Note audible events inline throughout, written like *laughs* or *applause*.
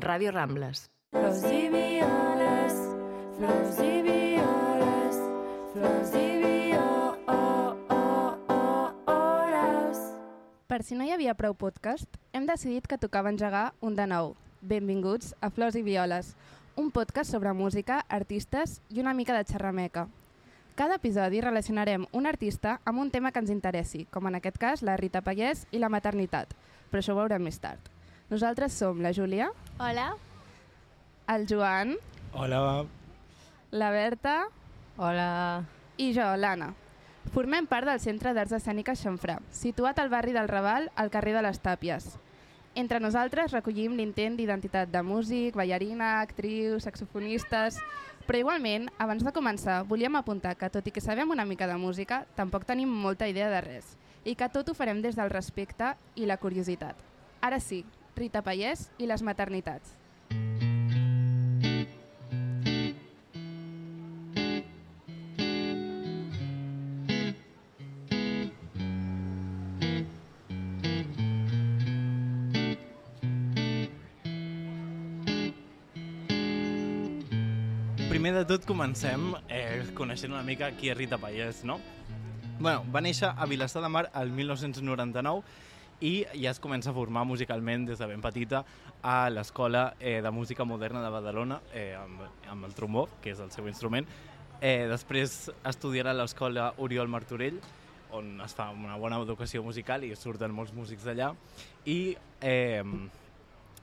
Ràdio Rambles. Flors i violes, flors i violes, flors i violes. Per si no hi havia prou podcast, hem decidit que tocava engegar un de nou. Benvinguts a Flors i Violes, un podcast sobre música, artistes i una mica de xerrameca. Cada episodi relacionarem un artista amb un tema que ens interessi, com en aquest cas la Rita Pallès i la maternitat, però això ho veurem més tard. Nosaltres som la Júlia, Hola. el Joan, Hola, la Berta Hola. i jo, l'Anna. Formem part del Centre d'Arts Escèniques Xamfrà, situat al barri del Raval, al carrer de les Tàpies. Entre nosaltres recollim l'intent d'identitat de músic, ballarina, actriu, saxofonistes... Però igualment, abans de començar, volíem apuntar que, tot i que sabem una mica de música, tampoc tenim molta idea de res, i que tot ho farem des del respecte i la curiositat. Ara sí, Rita Pallès i les maternitats. primer de tot comencem eh, coneixent una mica qui és Rita Pallès, no? Bueno, va néixer a Vilassar de Mar el 1999 i ja es comença a formar musicalment des de ben petita a l'Escola eh, de Música Moderna de Badalona eh, amb, amb el trombó, que és el seu instrument. Eh, després estudiarà a l'Escola Oriol Martorell, on es fa una bona educació musical i surten molts músics d'allà. I eh,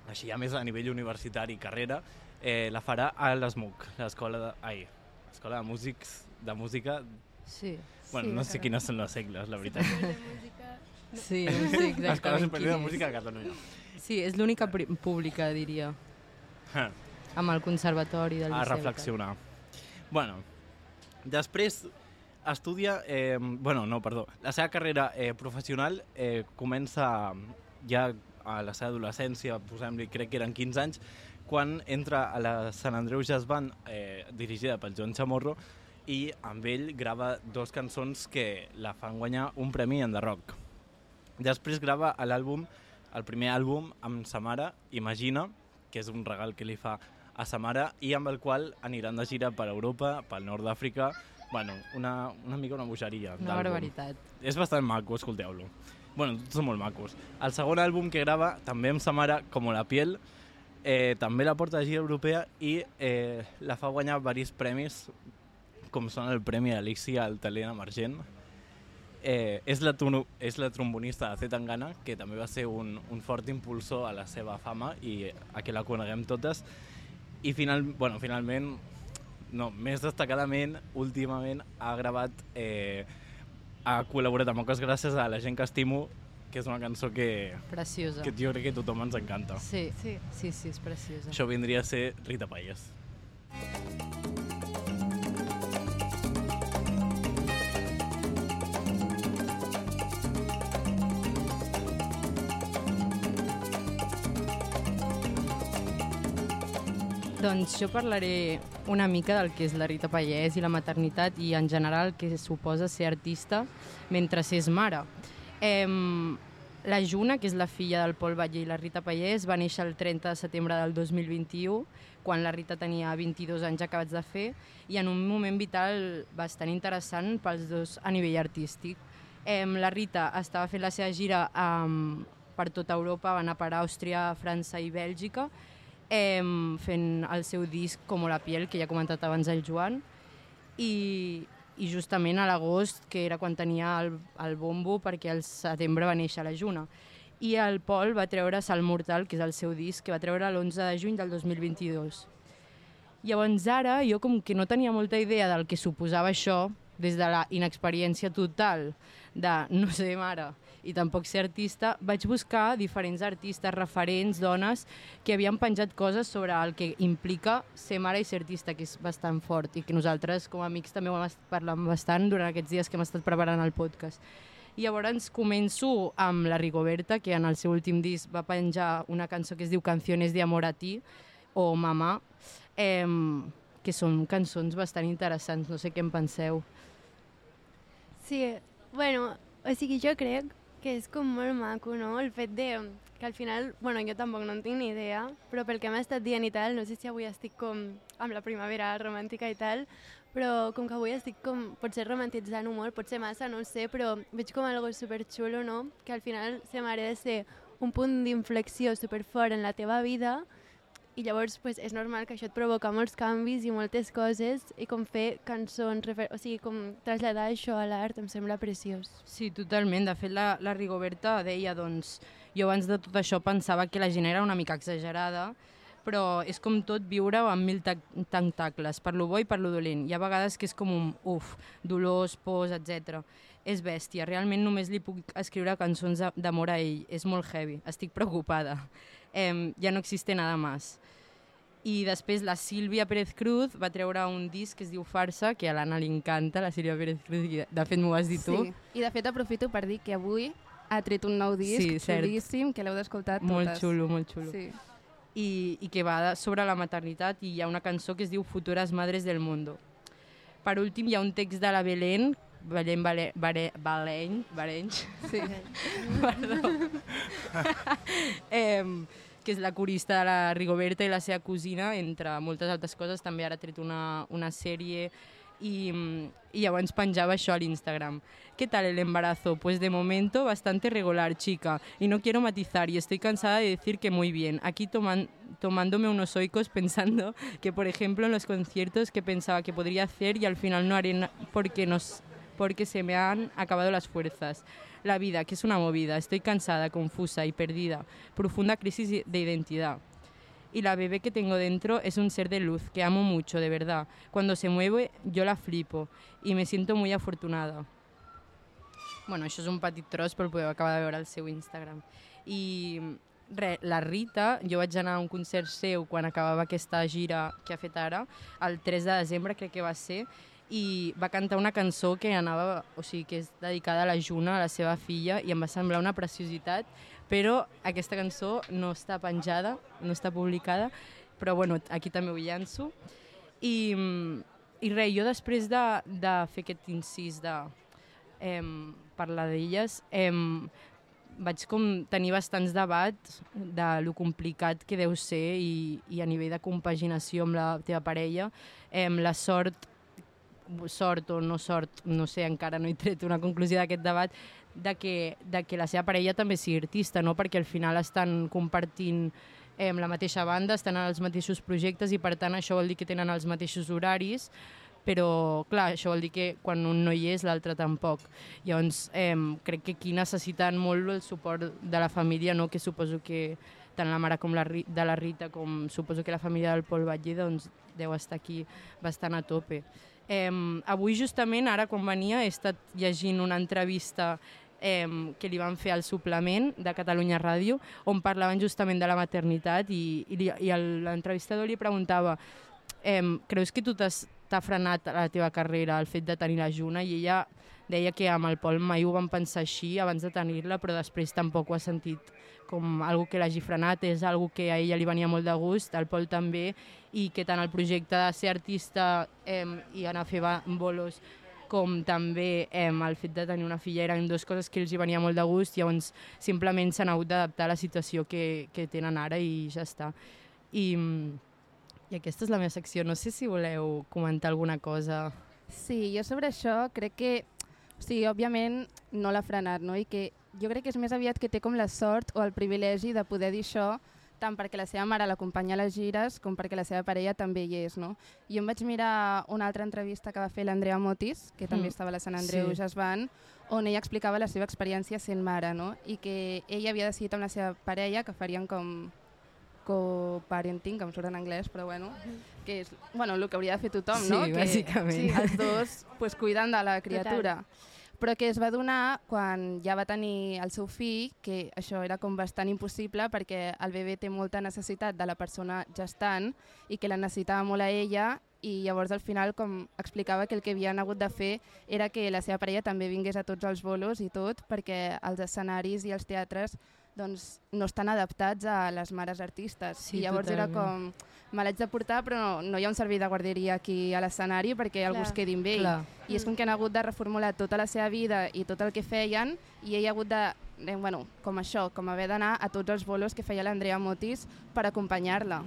així ja més a nivell universitari i carrera, eh, la farà a l'ESMUC, l'Escola de... Ai, l'Escola de Músics de Música... Sí. Bueno, Sí, no sé quines són les segles, la veritat. Sí, no sé L'Escola exactament Superior de Música de Catalunya. Sí, és l'única pública, diria, Ha, amb el conservatori del a Liceu. reflexionar. Bueno, després estudia... Eh, bueno, no, perdó. La seva carrera eh, professional eh, comença ja a la seva adolescència, posem-li, crec que eren 15 anys, quan entra a la Sant Andreu Jazz Band, eh, dirigida pel Joan Chamorro, i amb ell grava dos cançons que la fan guanyar un premi en The Rock. Després grava l'àlbum, el primer àlbum amb sa mare, Imagina, que és un regal que li fa a sa mare i amb el qual aniran de gira per Europa, pel nord d'Àfrica, bueno, una, una mica una bogeria Una barbaritat. És bastant maco, escolteu-lo. Bueno, tots són molt macos. El segon àlbum que grava, també amb sa mare, Com la piel, eh, també la porta a gira europea i eh, la fa guanyar diversos premis, com són el Premi Alixia al talent emergent. Eh, és, la tono, és la trombonista de Zetangana, que també va ser un, un fort impulsor a la seva fama i a que la coneguem totes. I final, bueno, finalment, no, més destacadament, últimament ha gravat, eh, ha col·laborat amb moltes gràcies a La gent que estimo, que és una cançó que, Preciosa. que jo crec que a tothom ens encanta. Sí, Sí. sí, sí, és preciosa. Això vindria a ser Rita Payas. Doncs jo parlaré una mica del que és la Rita Pallès i la maternitat i en general que suposa ser artista mentre s'és mare. Em, la Juna, que és la filla del Pol Batlle i la Rita Pallès, va néixer el 30 de setembre del 2021, quan la Rita tenia 22 anys acabats de fer, i en un moment vital bastant interessant pels dos a nivell artístic. Em, la Rita estava fent la seva gira um, per tota Europa, va anar per Àustria, França i Bèlgica, em, fent el seu disc Com la piel, que ja ha comentat abans el Joan, i, i justament a l'agost, que era quan tenia el, el bombo, perquè al setembre va néixer la Juna. I el Pol va treure Sal Mortal, que és el seu disc, que va treure l'11 de juny del 2022. Llavors ara, jo com que no tenia molta idea del que suposava això, des de la inexperiència total de *laughs* no ser mare i tampoc ser artista, vaig buscar diferents artistes, referents, dones, que havien penjat coses sobre el que implica ser mare i ser artista, que és bastant fort i que nosaltres com a amics també ho hem estat parlant bastant durant aquests dies que hem estat preparant el podcast. I llavors començo amb la Rigoberta, que en el seu últim disc va penjar una cançó que es diu Canciones de amor a ti, o Mamà, eh, que són cançons bastant interessants, no sé què en penseu. Sí, bueno, o sigui, jo crec que és com molt maco, no? El fet de que al final, bueno, jo tampoc no en tinc ni idea, però pel que m'ha estat dient i tal, no sé si avui estic com amb la primavera romàntica i tal, però com que avui estic com, potser romantitzant-ho molt, potser massa, no ho sé, però veig com algo superxulo, no? Que al final se de ser un punt d'inflexió superfort en la teva vida i llavors pues, és normal que això et provoca molts canvis i moltes coses i com fer cançons, refer... o sigui, com traslladar això a l'art em sembla preciós. Sí, totalment. De fet, la, la Rigoberta deia, doncs, jo abans de tot això pensava que la gent era una mica exagerada, però és com tot viure amb mil tac- tentacles, per lo bo i per lo dolent. Hi ha vegades que és com un uf, dolors, pors, etc. És bèstia, realment només li puc escriure cançons d'amor a ell. És molt heavy, estic preocupada. Eh, ja no existe nada más. I després la Sílvia Pérez Cruz va treure un disc que es diu Farsa, que a l'Anna li encanta, la Sílvia Pérez Cruz, i de fet m'ho vas dir tu. Sí, i de fet aprofito per dir que avui ha tret un nou disc Sí, cert. xulíssim, que l'heu d'escoltar totes. Molt xulo, molt xulo. Sí. I, i que va sobre la maternitat i hi ha una cançó que es diu Futuras Madres del Mundo. Per últim, hi ha un text de la Belén, Belén Bale, Baleny, Barenys, sí. *laughs* perdó, *laughs* eh, que és la corista de la Rigoberta i la seva cosina, entre moltes altres coses. També ara ha tret una, una sèrie y, y llavors penjava això a l'Instagram. ¿Qué tal el embarazo? Pues de momento bastante regular, chica. Y no quiero matizar y estoy cansada de decir que muy bien. Aquí toman, tomándome unos oicos pensando que, por ejemplo, en los conciertos que pensaba que podría hacer y al final no haré porque, nos, porque se me han acabado las fuerzas. La vida, que es una movida. Estoy cansada, confusa y perdida. Profunda crisis de identidad y la bebé que tengo dentro es un ser de luz que amo mucho, de verdad. Cuando se mueve yo la flipo y me siento muy afortunada. Bueno, això és un petit tros, però el podeu acabar de veure al seu Instagram. I re, la Rita, jo vaig anar a un concert seu quan acabava aquesta gira que ha fet ara, el 3 de desembre crec que va ser, i va cantar una cançó que anava, o sigui, que és dedicada a la Juna, a la seva filla, i em va semblar una preciositat, però aquesta cançó no està penjada, no està publicada, però bueno, aquí també ho llanço. I, i res, jo després de, de fer aquest incís de eh, parlar d'elles, eh, vaig com tenir bastants debats de lo complicat que deu ser i, i a nivell de compaginació amb la teva parella, eh, la sort sort o no sort, no sé, encara no he tret una conclusió d'aquest debat, de que, de que la seva parella també sigui artista, no? perquè al final estan compartint eh, la mateixa banda, estan en els mateixos projectes i per tant això vol dir que tenen els mateixos horaris, però clar, això vol dir que quan un no hi és l'altre tampoc. Llavors eh, crec que aquí necessiten molt el suport de la família, no? que suposo que tant la mare com la, de la Rita com suposo que la família del Pol Batlle doncs, deu estar aquí bastant a tope. Eh, avui justament, ara quan venia, he estat llegint una entrevista eh, que li van fer al suplement de Catalunya Ràdio, on parlaven justament de la maternitat i, i, i l'entrevistador li preguntava eh, creus que tu t'ha frenat la teva carrera el fet de tenir la Juna? I ella deia que amb el Pol mai ho van pensar així abans de tenir-la, però després tampoc ho ha sentit com algo que l'hagi frenat, és algo que a ella li venia molt de gust, al Pol també, i que tant el projecte de ser artista eh, i anar a fer bolos com també eh, el fet de tenir una filla eren dues coses que els hi venia molt de gust, llavors simplement s'han hagut d'adaptar a la situació que, que tenen ara i ja està. I, I aquesta és la meva secció. No sé si voleu comentar alguna cosa. Sí, jo sobre això crec que, o sigui, òbviament no l'ha frenat, no? I que jo crec que és més aviat que té com la sort o el privilegi de poder dir això tant perquè la seva mare l'acompanya a les gires com perquè la seva parella també hi és, no? Jo em vaig mirar una altra entrevista que va fer l'Andrea Motis, que també Mm, estava a la Sant Andreu sí. Jazz Band, on ella explicava la seva experiència sent mare, no? I que ella havia decidit amb la seva parella que farien com co-parenting, que em surt en anglès, però bueno, que és bueno, el que hauria de fer tothom, Sí, no? Que, bàsicament. Sí, els dos pues, cuidant de la criatura. Però que es va donar quan ja va tenir el seu fill, que això era com bastant impossible perquè el bebè té molta necessitat de la persona gestant i que la necessitava molt a ella i llavors al final com explicava que el que havien hagut de fer era que la seva parella també vingués a tots els bolos i tot perquè els escenaris i els teatres doncs, no estan adaptats a les mares artistes. Sí, I llavors era totalment. com, me l'haig de portar però no, no hi ha un servei de guarderia aquí a l'escenari perquè algú Clar. es quedi amb ell. Clar. I és com que han hagut de reformular tota la seva vida i tot el que feien i ell ha hagut de, eh, bueno, com això, com haver d'anar a tots els bolos que feia l'Andrea Motis per acompanyar-la.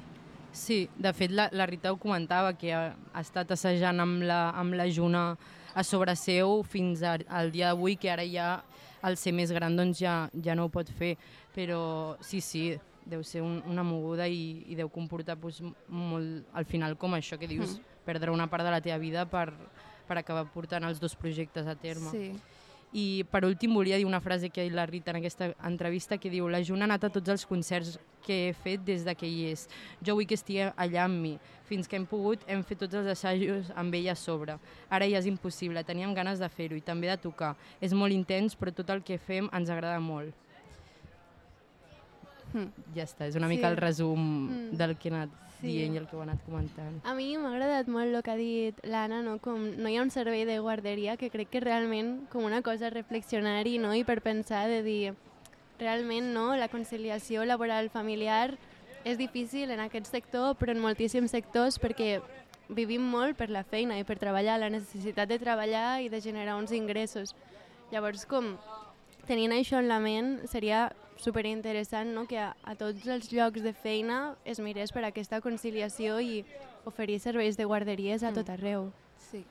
Sí, de fet la, la Rita ho comentava, que ha, ha estat assajant amb la, amb la Juna a sobre seu fins a, al dia d'avui, que ara ja al ser més gran doncs ja, ja no ho pot fer. Però sí, sí, deu ser un, una moguda i, i deu comportar pues, molt al final com això que dius, Mm. perdre una part de la teva vida per, per acabar portant els dos projectes a terme. Sí. I per últim volia dir una frase que ha dit la Rita en aquesta entrevista que diu la Juna ha anat a tots els concerts que he fet des de que hi és. Jo vull que estigui allà amb mi. Fins que hem pogut hem fet tots els assajos amb ella a sobre. Ara ja és impossible, teníem ganes de fer-ho i també de tocar. És molt intens però tot el que fem ens agrada molt. Mm. Ja està, és una Sí. mica el resum Mm. del que he anat Sí. dient i el que heu anat comentant. A mi m'ha agradat molt el que ha dit l'Anna, no? com no hi ha un servei de guarderia, que crec que realment com una cosa a reflexionar-hi no? i per pensar de dir realment no? la conciliació laboral familiar és difícil en aquest sector, però en moltíssims sectors perquè vivim molt per la feina i per treballar, la necessitat de treballar i de generar uns ingressos. Llavors, com tenint això en la ment, seria superinteressant no? que a, a tots els llocs de feina es mirés per aquesta conciliació i oferir serveis de guarderies a Mm. tot arreu. Sí.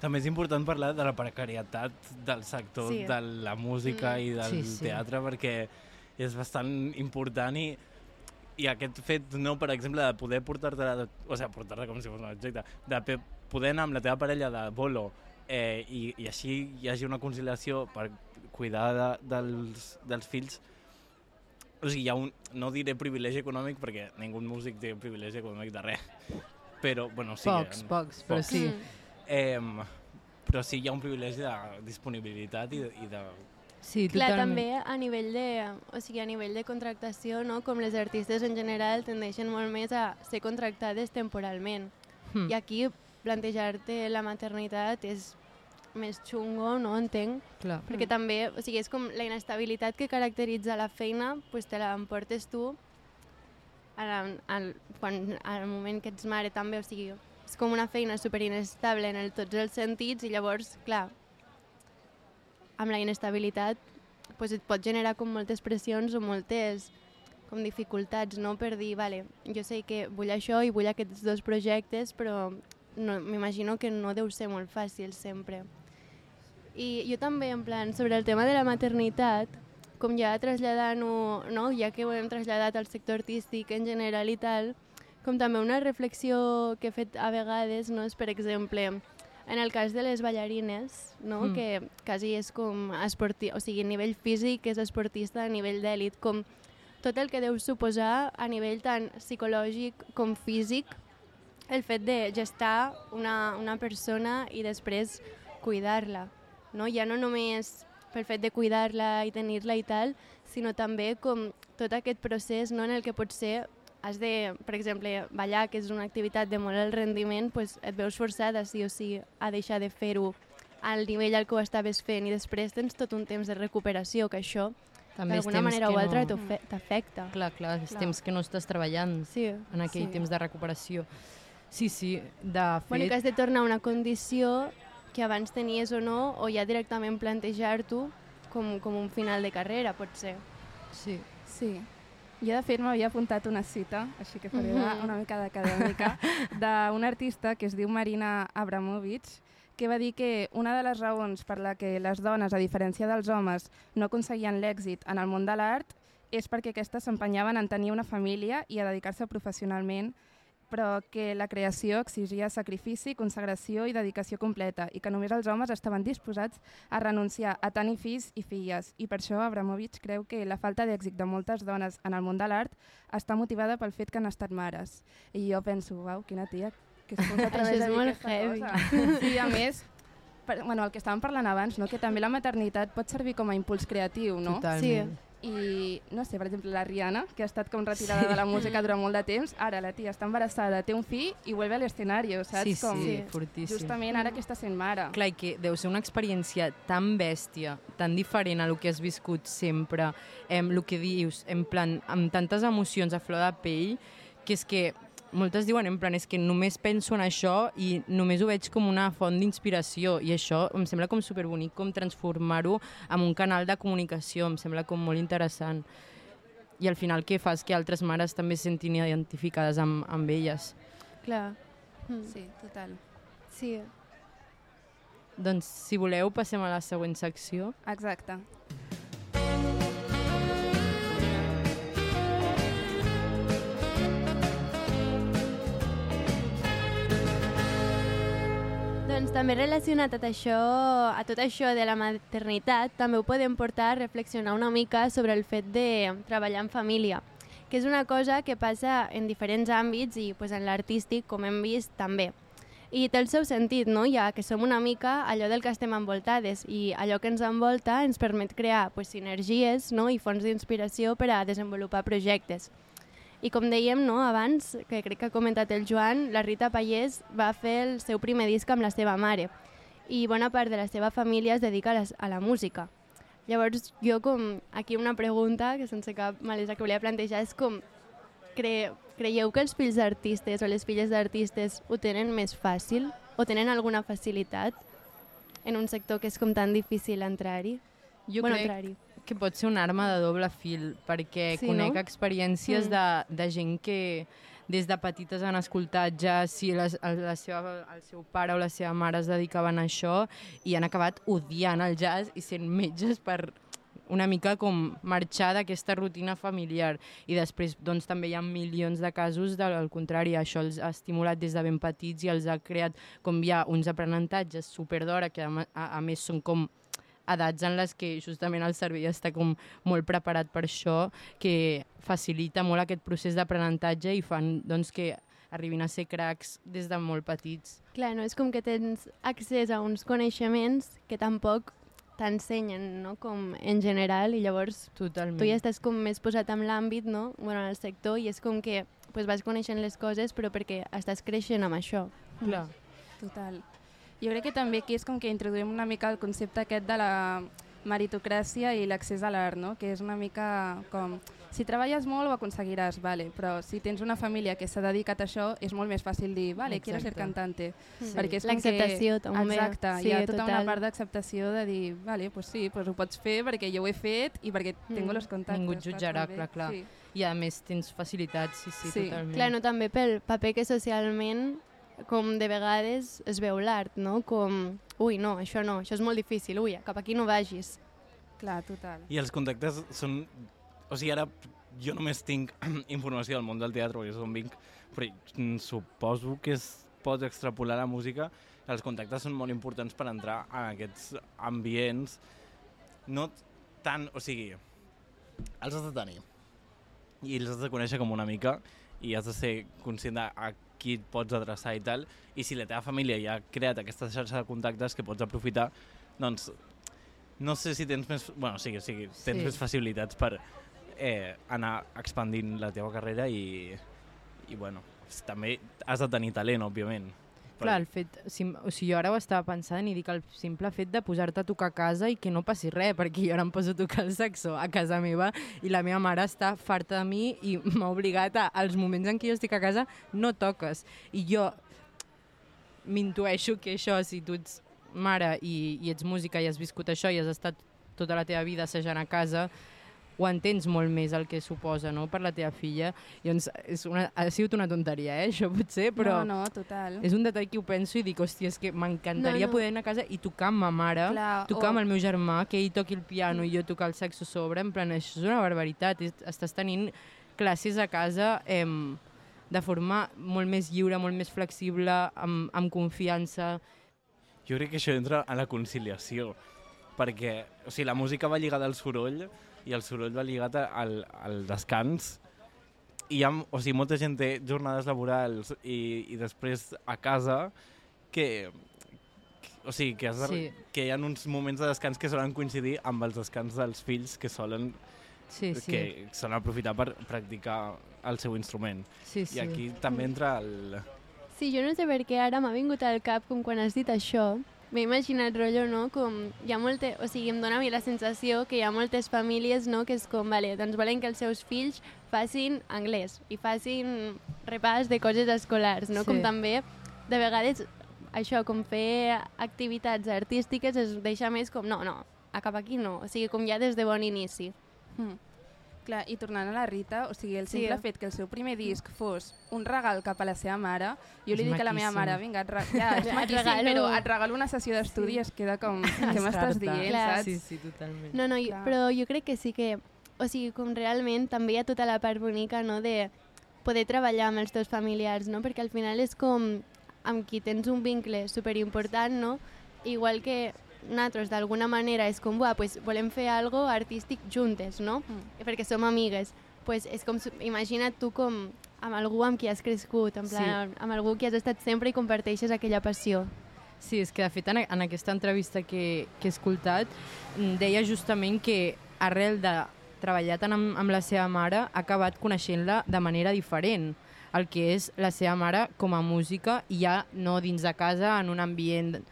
També és important parlar de la precarietat del sector Sí. de la música Mm. i del Sí, sí. teatre perquè és bastant important i i aquest fet, no, per exemple, de poder portar-te, o sigui, portar-te com si fos un objecte, de poder anar amb la teva parella de bolo eh, i, i així hi hagi una conciliació per cuidar de, dels, dels fills, o sigui, hi ha un, no diré privilegi econòmic perquè ningú músic té privilegi econòmic de res, però, bueno, sí pocs, que... pocs, però pocs. sí. Mm. Eh, però sí, hi ha un privilegi de disponibilitat i de, i de Sí, Clar, totalment. també a nivell de, o sigui, a nivell de contractació, no? com les artistes en general tendeixen molt més a ser contractades temporalment. Mm. I aquí plantejar-te la maternitat és més xungo, no entenc, Clar. perquè també, o sigui, és com la inestabilitat que caracteritza la feina, pues te la emportes tu al, al, quan, al moment que ets mare també, o sigui, és com una feina superinestable en el, tots els sentits i llavors, clar, amb la inestabilitat pues et pot generar com moltes pressions o moltes com dificultats, no? Per dir, vale, jo sé que vull això i vull aquests dos projectes, però no, m'imagino que no deu ser molt fàcil sempre. I jo també, en plan, sobre el tema de la maternitat, com ja traslladant-ho, no? ja que ho hem traslladat al sector artístic en general i tal, com també una reflexió que he fet a vegades, no? és per exemple, en el cas de les ballarines, no? Mm. que quasi és com esporti o sigui, a nivell físic és esportista a nivell d'èlit, com tot el que deu suposar a nivell tant psicològic com físic el fet de gestar una, una persona i després cuidar-la. No? Ja no només pel fet de cuidar-la i tenir-la i tal, sinó també com tot aquest procés no, en el que potser has de, per exemple, ballar, que és una activitat de molt alt rendiment, pues et veus forçada sí o sí a deixar de fer-ho al nivell al que ho estaves fent i després tens tot un temps de recuperació, que això També d'alguna manera o altra no... t'afecta. Clar, clar, és Clar. temps que no estàs treballant Sí. en aquell Sí. temps de recuperació. Sí, sí, de fet... Bueno, que has de tornar a una condició que abans tenies o no, o ja directament plantejar-t'ho com, com un final de carrera, potser. Sí. Sí. Jo, de fet, m'havia apuntat una cita, així que faré una, Mhm. una mica d'acadèmica, d'un artista que es diu Marina Abramovic, que va dir que una de les raons per la que les dones, a diferència dels homes, no aconseguien l'èxit en el món de l'art és perquè aquestes s'empenyaven en tenir una família i a dedicar-se professionalment, però que la creació exigia sacrifici, consagració i dedicació completa i que només els homes estaven disposats a renunciar a tenir fills i filles. I per això Abramovic creu que la falta d'èxit de moltes dones en el món de l'art està motivada pel fet que han estat mares. I jo penso, uau, quina tia que es posa a *laughs* través Això és de molt heavy. cosa. Sí, a més, per, bueno, el que estàvem parlant abans, no? que també la maternitat pot servir com a impuls creatiu, no? Totalment. Sí. I, no sé, per exemple, la Rihanna, que ha estat com retirada sí. de la música durant molt de temps, ara la tia està embarassada, té un fill i vuelve a l'escenari, saps? Sí, com, sí, fortíssim. Justament ara que està sent mare. Clar, que deu ser una experiència tan bèstia, tan diferent a lo que has viscut sempre, em, el que dius, en plan, amb tantes emocions a flor de pell, que és que moltes diuen en plan, és que només penso en això i només ho veig com una font d'inspiració i això em sembla com superbonic com transformar-ho en un canal de comunicació, em sembla com molt interessant i al final què fas? Que altres mares també se sentin identificades amb, amb elles. Clar. Mm. Sí, total. Sí. Doncs, si voleu, passem a la següent secció. Exacte. Doncs també relacionat a això, a tot això de la maternitat, també ho podem portar a reflexionar una mica sobre el fet de treballar en família, que és una cosa que passa en diferents àmbits i pues, en l'artístic, com hem vist, també. I té el seu sentit, no? ja que som una mica allò del que estem envoltades i allò que ens envolta ens permet crear pues, sinergies no? i fonts d'inspiració per a desenvolupar projectes. I com dèiem no, abans, que crec que ha comentat el Joan, la Rita Pallés va fer el seu primer disc amb la seva mare i bona part de la seva família es dedica a la, a la música. Llavors, jo com aquí una pregunta que sense cap malesa que volia plantejar és com cre creieu que els fills d'artistes o les filles d'artistes ho tenen més fàcil o tenen alguna facilitat en un sector que és com tan difícil entrar-hi? Jo bueno, crec entrar-hi. Que pot ser una arma de doble fil, perquè Sí, conec no? experiències Mm. de, de gent que des de petites han escoltat ja si les, el, la seva, el seu pare o la seva mare es dedicaven a això i han acabat odiant el jazz i sent metges per una mica com marxar d'aquesta rutina familiar i després doncs, també hi ha milions de casos del contrari, això els ha estimulat des de ben petits i els ha creat com hi ha uns aprenentatges superdora que a, a, a més són com edats en les que justament el cervell està com molt preparat per això, que facilita molt aquest procés d'aprenentatge i fan doncs, que arribin a ser cracs des de molt petits. Clar, no és com que tens accés a uns coneixements que tampoc t'ensenyen, no? Com en general, i llavors Totalment. tu ja estàs com més posat en l'àmbit, no? Bueno, en el sector, i és com que pues, vas coneixent les coses, però perquè estàs creixent amb això. Clar. Total. Jo crec que també aquí és com que introduïm una mica el concepte aquest de la meritocràcia i l'accés a l'art, no? que és una mica com... Si treballes molt ho aconseguiràs, vale, però si tens una família que s'ha dedicat a això és molt més fàcil dir, vale, quiero ser cantante. Sí. Perquè és com L'acceptació que... també. Exacte, Sí, hi ha tota una total. part d'acceptació de dir, vale, pues sí, pues ho pots fer perquè jo ho he fet i perquè Mm. tengo los contactes. Ningú et jutjarà, també? clar, clar. Sí. I a més tens facilitats, sí, sí, Sí. totalment. Clar, no, també pel paper que socialment com de vegades es veu l'art, no? Com, ui, no, això no, això és molt difícil, ui, cap aquí no vagis. Clar, total. I els contactes són... O sigui, ara jo només tinc *clears throat* informació del món del teatre, perquè és on vinc, però suposo que es pot extrapolar la música. Els contactes són molt importants per entrar en aquests ambients. No tant... O sigui, els has de tenir. I els has de conèixer com una mica i has de ser conscient de a qui et pots adreçar i tal. I si la teva família ja ha creat aquesta xarxa de contactes que pots aprofitar, doncs no sé si tens més... Bueno, sí, sí, tens Sí. més facilitats per eh, anar expandint la teva carrera i, i bueno, també has de tenir talent, òbviament. Clar, el fet, sim, o sigui, jo ara ho estava pensant i dic el simple fet de posar-te a tocar a casa i que no passi res, perquè jo ara em poso a tocar el saxo a casa meva i la meva mare està farta de mi i *laughs* m'ha obligat a, als moments en què jo estic a casa, no toques. I jo m'intueixo que això, si tu ets mare i, i ets música i has viscut això i has estat tota la teva vida assajant a casa, ho entens molt més el que suposa no? per la teva filla. Llavors, és una, ha sigut una tonteria, eh? això potser, però... No, no, total. És un detall que ho penso i dic, hòstia, és que m'encantaria No, no. poder anar a casa i tocar amb ma mare, Clar, tocar o- amb el meu germà, que ell toqui el piano i jo tocar el saxo sobre, en plan, això és una barbaritat. Estàs tenint classes a casa em, de forma molt més lliure, molt més flexible, amb, amb confiança. Jo crec que això entra a la conciliació, perquè o sigui, la música va lligada al soroll i el soroll va lligat al, al descans i ha, o sigui, molta gent té jornades laborals i, i després a casa que, o sigui, que, has de, Sí. que hi ha uns moments de descans que solen coincidir amb els descans dels fills que solen Sí, sí. que s'han aprofitat per practicar el seu instrument. sí, sí. I aquí també entra el... Sí, jo no sé per què ara m'ha vingut al cap com quan has dit això. M'he imaginat rotllo, no? Com hi ha molte... O sigui, em dóna a mi la sensació que hi ha moltes famílies, no?, que és com, vale, doncs volen que els seus fills facin anglès i facin repàs de coses escolars, no? Sí. Com també, de vegades, això, com fer activitats artístiques es deixa més com, no, no, a cap aquí no. O sigui, com ja des de bon inici. Mm. Clar, i tornant a la Rita, o sigui, el Sí. simple fet que el seu primer disc fos un regal cap a la seva mare, jo li És dic a la meva maquíssim. mare, vinga, et, re ja, és *laughs* Et maquíssim, regalo- però et regalo una sessió d'estudi i es queda com, *laughs* què m'estàs dient, Clar. saps? Sí, sí, totalment. No, no, jo, Clar. però jo crec que sí que... O sigui, com realment també hi ha tota la part bonica, no?, de poder treballar amb els teus familiars, no? Perquè al final és com amb qui tens un vincle superimportant, no? Igual que nosaltres d'alguna manera és com, buah, pues volem fer algo artístic juntes, no? Mm. Perquè som amigues. Pues és com, imagina't tu com amb algú amb qui has crescut, en Sí. plan, amb algú que has estat sempre i comparteixes aquella passió. Sí, és que de fet en, en aquesta entrevista que, que he escoltat mm, deia justament que arrel de treballar tant amb, amb la seva mare ha acabat coneixent-la de manera diferent el que és la seva mare com a música i ja no dins de casa en un ambient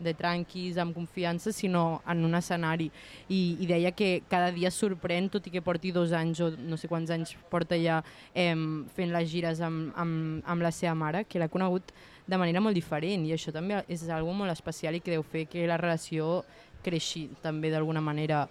de tranquis, amb confiança, sinó en un escenari. I, I deia que cada dia sorprèn, tot i que porti dos anys o no sé quants anys porta ja eh, fent les gires amb, amb, amb la seva mare, que l'ha conegut de manera molt diferent i això també és algo molt especial i que deu fer que la relació creixi també d'alguna manera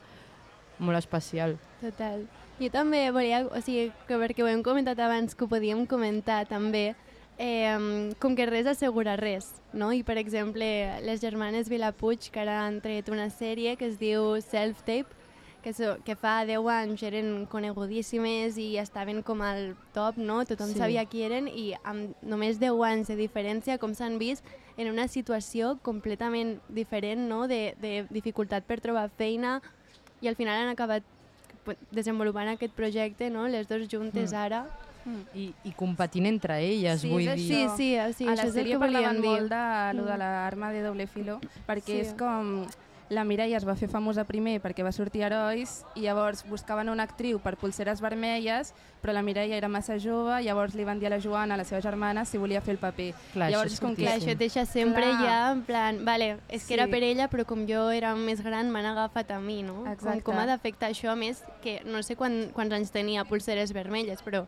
molt especial. Total. Jo també volia, o sigui, que perquè ho hem comentat abans, que ho podíem comentar també, eh, com que res assegura res, no? I, per exemple, les germanes Vilapuig, que ara han tret una sèrie que es diu Self-Tape, que, so, que fa 10 anys eren conegudíssimes i estaven com al top, no? Tothom Sí. sabia qui eren i amb només 10 anys de diferència, com s'han vist, en una situació completament diferent, no? De, de dificultat per trobar feina i al final han acabat desenvolupant aquest projecte, no? les dues juntes Mm. ara. I, i competint entre elles, Sí, vull dir. Sí, sí, o sigui, a la és el sèrie que parlaven dir. molt de, lo de Mm. l'arma de doble filo, perquè Sí. és com... La Mireia es va fer famosa primer perquè va sortir a Herois i llavors buscaven una actriu per pulseres vermelles, però la Mireia era massa jove, llavors li van dir a la Joana, la seva germana, si volia fer el paper. Clar, Llavors això és com que- Clar, això et deixa sempre Clar. ja en plan, vale, és que Sí. era per ella, però com jo era més gran m'han agafat a mi, no? Exacte. Com, com ha d'afectar això, a més, que no sé quan, quants anys tenia pulseres vermelles, però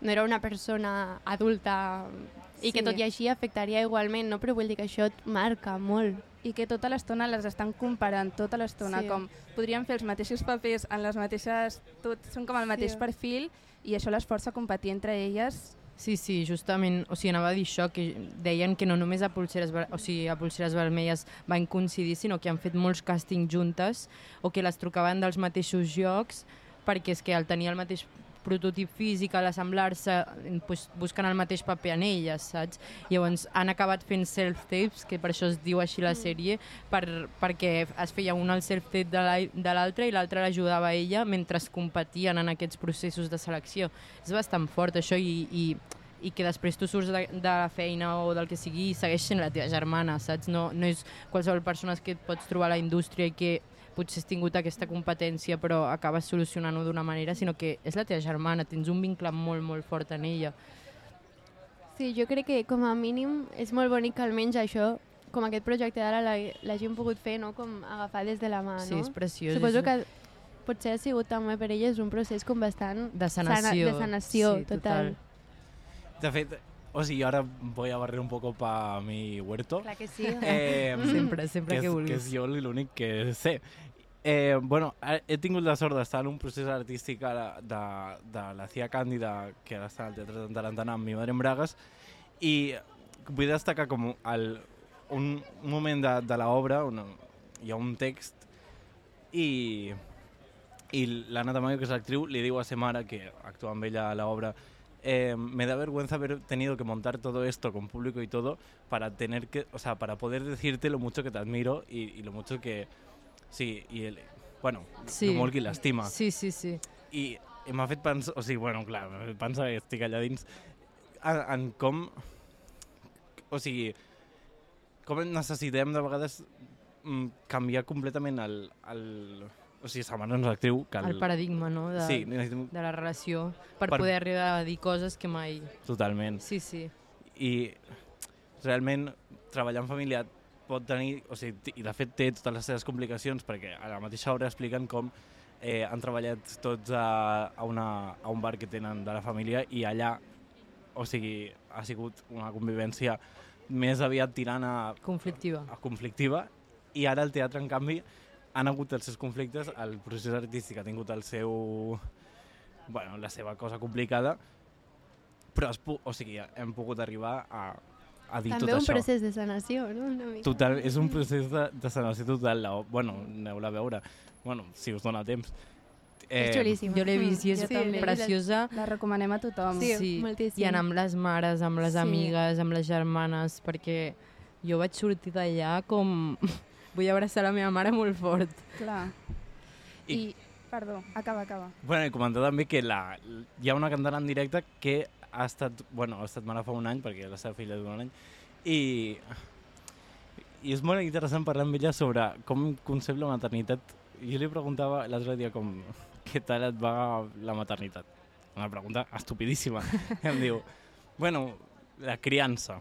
no era una persona adulta i que Sí. tot i així afectaria igualment, no? Però vull dir que això et marca molt. i que tota l'estona les estan comparant, tota l'estona, Sí. com podrien fer els mateixos papers en les mateixes... Tot, són com el mateix Sí. perfil i això les força a competir entre elles. Sí, sí, justament, o sigui, anava a dir això, que deien que no només a Pulseres, o sigui, a Pulseres Vermelles van coincidir, sinó que han fet molts càstings juntes o que les trucaven dels mateixos jocs perquè és que al tenir el mateix prototip físic, a l'assemblar-se, pues, busquen el mateix paper en elles, saps? Llavors han acabat fent self-tapes, que per això es diu així la sèrie, per, perquè es feia un el self-tape de la- de l'altre i l'altre l'ajudava a ella mentre es competien en aquests processos de selecció. És bastant fort això i, i, i que després tu surts de, de la feina o del que sigui i segueix sent la teva germana, saps? No, no és qualsevol persona que et pots trobar a la indústria i que potser has tingut aquesta competència però acabes solucionant-ho d'una manera, sinó que és la teva germana, tens un vincle molt, molt fort en ella. Sí, jo crec que com a mínim és molt bonic que almenys això, com aquest projecte d'ara l'ha- l'hagin pogut fer, no? Com agafar des de la mà, Sí, no? és preciós. Suposo és que potser ha sigut també per elles un procés com bastant de sana- sanació. de sanació, sí, total. De fet, o sigui, ahora voy a barrer un poco pa mi huerto. Clar que sí. Eh, *laughs* Sempre, sempre que, que vulguis. que és jo l'únic que sé. Eh, bueno, he tingut la sort d'estar en un procés artístic ara de, de la Cia Càndida, que ara està al Teatre de Tarantana amb mi madre en Bragues, i vull destacar com el, un moment de, de l'obra on hi ha un text i, i l'Anna Tamayo, que és l'actriu, li diu a sa mare, que actua amb ella a l'obra, eh, me da vergüenza haber tenido que montar todo esto con público y todo para tener que, o sea, para poder decirte lo mucho que te admiro y, y lo mucho que, sí, y el, bueno, Sí. molt que l'estima. Sí, sí, sí. I, m'ha fet pensar, o sigui, bueno, clar, m'ha fet pensar que estic allà dins, en, en com, o sigui, com necessitem de vegades mm, canviar completament el, el, o sigui, sa mare no és actriu, que El paradigma, no?, de, Sí, necessitem... de la relació, per, Per- poder arribar a dir coses que mai... Totalment. Sí, sí. I realment treballar en família pot tenir, o sigui, i de fet té totes les seves complicacions, perquè a la mateixa obra expliquen com eh, han treballat tots a, a, una, a un bar que tenen de la família i allà, o sigui, ha sigut una convivència més aviat tirant a, Conflictiva. a conflictiva i ara el teatre, en canvi, han hagut els seus conflictes, el procés artístic ha tingut el seu... Bueno, la seva cosa complicada, però es pu o sigui, hem pogut arribar a, a dir També tot un això. procés de sanació, no? Una mica. Total, és un procés de, de sanació total. La, bueno, aneu-la a veure. Bueno, si us dona temps. És xulíssima. Jo l'he vist i és Jo també. preciosa. La recomanem a tothom. Sí. moltíssim. I anar amb les mares, amb les Sí. amigues, amb les germanes, perquè jo vaig sortir d'allà com... Vull abraçar la meva mare molt fort. Clar. I- I, perdó, acaba, acaba. Bueno, i comentar també que la, hi ha una cantant en directe que ha estat, bueno, ha estat mare fa un any, perquè la seva filla d'un any, i, i és molt interessant parlar amb ella sobre com concep la maternitat. Jo li preguntava l'altre dia com, què tal et va la maternitat? Una pregunta estupidíssima. I *laughs* em diu, bueno, la criança.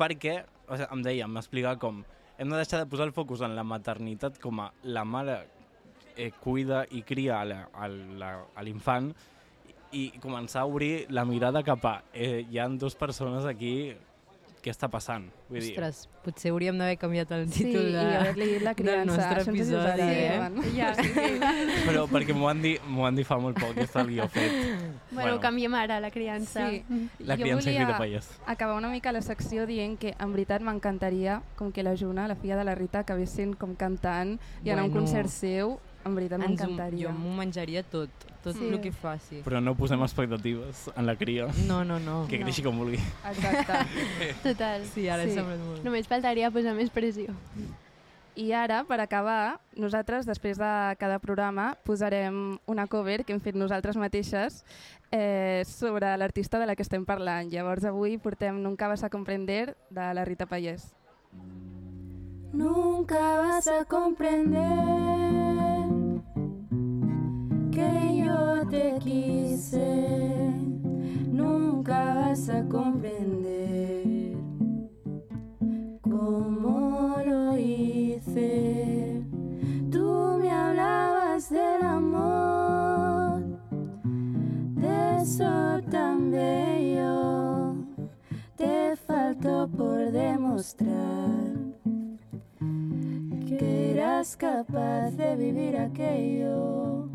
Perquè, o sigui, em deia, m'explicava com hem de deixar de posar el focus en la maternitat com a la mare eh, cuida i cria a l'infant i començar a obrir la mirada cap a eh, hi han dues persones aquí què està passant? Vull dir, Ostres, potser hauríem d'haver canviat el Sí, títol i de... haver-li dit la del criança. nostre Això episodi, eh? Ja, sí. però perquè m'ho han, dit, m'ho han dit fa molt poc, que està el guió fet. Bueno, canviem ara la criança. Sí. La jo criança volia grita pallès. acabar una mica la secció dient que en veritat m'encantaria com que la Juna, la filla de la Rita, acabés sent com cantant i anar a un Bueno. concert seu, en veritat m'encantaria. Jo m'ho menjaria tot, tot Sí. el que faci. Però no posem expectatives en la cria, No, no, no. que No. creixi com vulgui. Exacte. *laughs* Total. Sí, ara Sí. sí. sembla molt. Només faltaria posar més pressió. I ara, per acabar, nosaltres, després de cada programa, posarem una cover que hem fet nosaltres mateixes eh, sobre l'artista de la que estem parlant. Llavors, avui portem Nunca vas a comprender, de la Rita Pallés. Nunca vas a comprender que yo te quise. Nunca vas a comprender cómo lo hice. Tú me hablabas del amor, de eso tan bello. Te faltó por demostrar que eras capaz de vivir aquello,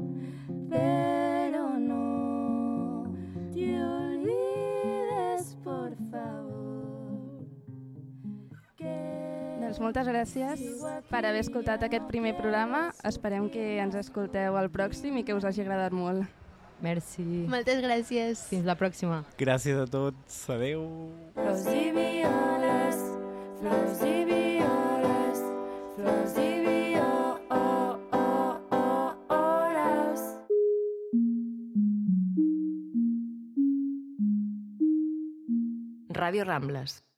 pero no te olvides, por favor. Que Doncs moltes gràcies per haver escoltat aquest primer programa. Esperem que ens escolteu al pròxim i que us hagi agradat molt. Merci. Moltes gràcies. Fins la pròxima. Gràcies a tots, adeu. Flors i violes, flors i violes, flors i violes. Ràdio Rambles.